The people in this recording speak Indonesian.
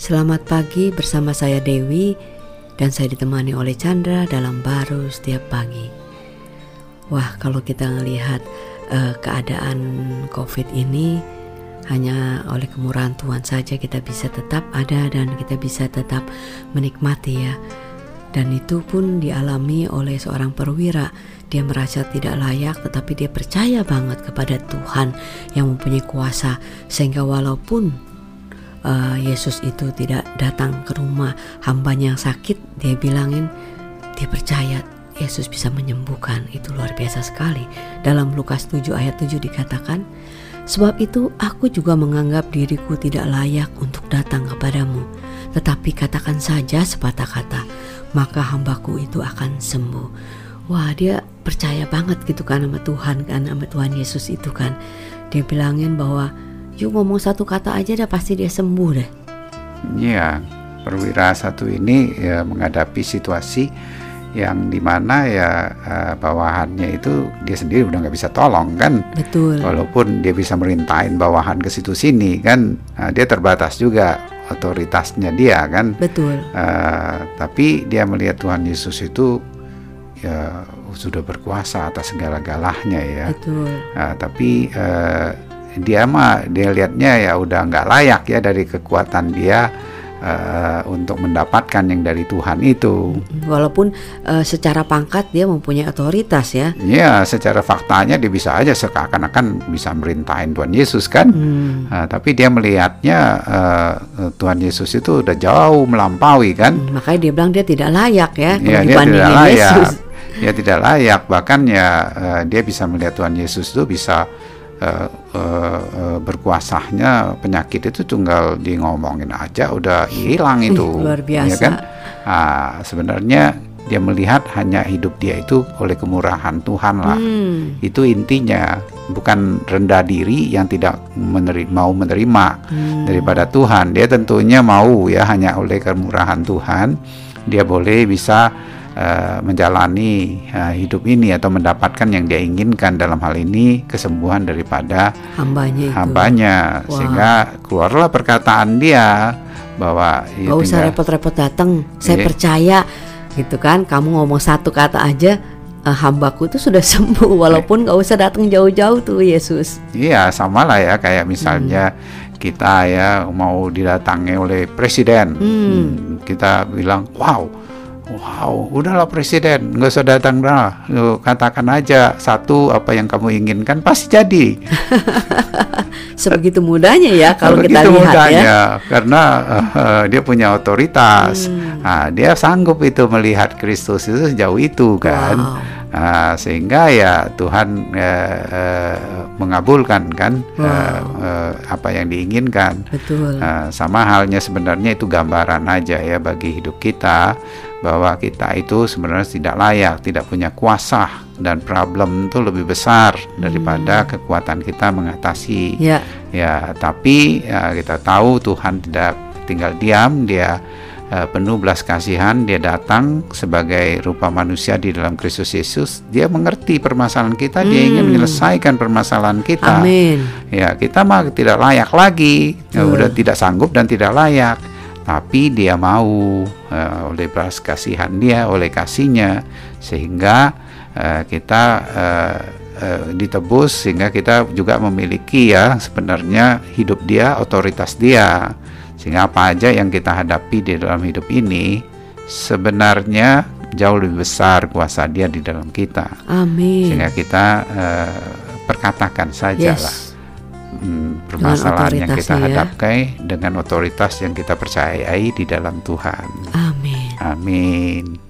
Selamat pagi bersama saya Dewi dan saya ditemani oleh Chandra dalam baru setiap pagi. Wah, kalau kita melihat uh, keadaan COVID ini hanya oleh kemurahan Tuhan saja kita bisa tetap ada dan kita bisa tetap menikmati ya. Dan itu pun dialami oleh seorang perwira dia merasa tidak layak tetapi dia percaya banget kepada Tuhan yang mempunyai kuasa sehingga walaupun uh, Yesus itu tidak datang ke rumah hambanya yang sakit dia bilangin dia percaya Yesus bisa menyembuhkan. Itu luar biasa sekali. Dalam Lukas 7 ayat 7 dikatakan sebab itu aku juga menganggap diriku tidak layak untuk datang kepadamu. Tetapi katakan saja sepatah kata maka hambaku itu akan sembuh. Wah dia percaya banget gitu kan sama Tuhan kan sama Tuhan Yesus itu kan. Dia bilangin bahwa yuk ngomong satu kata aja dah pasti dia sembuh deh iya perwira satu ini ya menghadapi situasi yang di mana ya uh, bawahannya itu dia sendiri udah nggak bisa tolong kan? Betul. Walaupun dia bisa merintahin bawahan ke situ sini kan? Uh, dia terbatas juga otoritasnya dia kan? Betul. Uh, tapi dia melihat Tuhan Yesus itu ya sudah berkuasa atas segala-galanya ya. Betul. Nah, tapi uh, dia mah dia lihatnya ya udah nggak layak ya dari kekuatan dia uh, untuk mendapatkan yang dari Tuhan itu. Walaupun uh, secara pangkat dia mempunyai otoritas ya. Iya, secara faktanya dia bisa aja seakan-akan bisa merintahin Tuhan Yesus kan. Hmm. Uh, tapi dia melihatnya uh, Tuhan Yesus itu udah jauh melampaui kan. Hmm, makanya dia bilang dia tidak layak ya. Iya, dia tidak layak. Yesus ya tidak layak bahkan ya uh, dia bisa melihat Tuhan Yesus itu bisa uh, uh, uh, berkuasanya penyakit itu tunggal di ngomongin aja udah hilang itu. Luar biasa. ya kan? Nah, sebenarnya dia melihat hanya hidup dia itu oleh kemurahan Tuhan lah. Hmm. itu intinya bukan rendah diri yang tidak meneri mau menerima hmm. daripada Tuhan. Dia tentunya mau ya hanya oleh kemurahan Tuhan. Dia boleh bisa uh, menjalani uh, hidup ini atau mendapatkan yang dia inginkan dalam hal ini kesembuhan daripada hambanya itu. hambanya wow. sehingga keluarlah perkataan dia bahwa ya gak usah repot-repot datang saya iya. percaya gitu kan kamu ngomong satu kata aja uh, hambaku itu sudah sembuh walaupun gak usah datang jauh-jauh tuh Yesus iya sama lah ya kayak misalnya hmm. kita ya mau didatangi oleh presiden hmm. kita bilang wow Wow, udahlah presiden, nggak usah datang dah. Katakan aja satu apa yang kamu inginkan pasti jadi. Sebegitu mudahnya ya kalau kita lihat mudahnya, ya. Karena uh, dia punya otoritas. Hmm. Nah, dia sanggup itu melihat Kristus itu sejauh itu kan. Wow. Uh, sehingga ya Tuhan uh, uh, mengabulkan kan wow. uh, uh, apa yang diinginkan. Betul. Uh, sama halnya sebenarnya itu gambaran aja ya bagi hidup kita bahwa kita itu sebenarnya tidak layak, tidak punya kuasa dan problem itu lebih besar daripada hmm. kekuatan kita mengatasi. Ya. Ya, tapi ya, kita tahu Tuhan tidak tinggal diam, dia uh, penuh belas kasihan, dia datang sebagai rupa manusia di dalam Kristus Yesus. Dia mengerti permasalahan kita, hmm. dia ingin menyelesaikan permasalahan kita. Amin. Ya, kita mah tidak layak lagi, ya, udah tidak sanggup dan tidak layak tapi dia mau uh, oleh belas kasihan dia oleh kasihnya sehingga uh, kita uh, uh, ditebus sehingga kita juga memiliki ya sebenarnya hidup dia otoritas dia. Sehingga apa aja yang kita hadapi di dalam hidup ini sebenarnya jauh lebih besar kuasa dia di dalam kita. Amin. Sehingga kita uh, perkatakan sajalah. Yes hmm, permasalahan yang kita ya. hadapi dengan otoritas yang kita percayai di dalam Tuhan. Amin. Amin.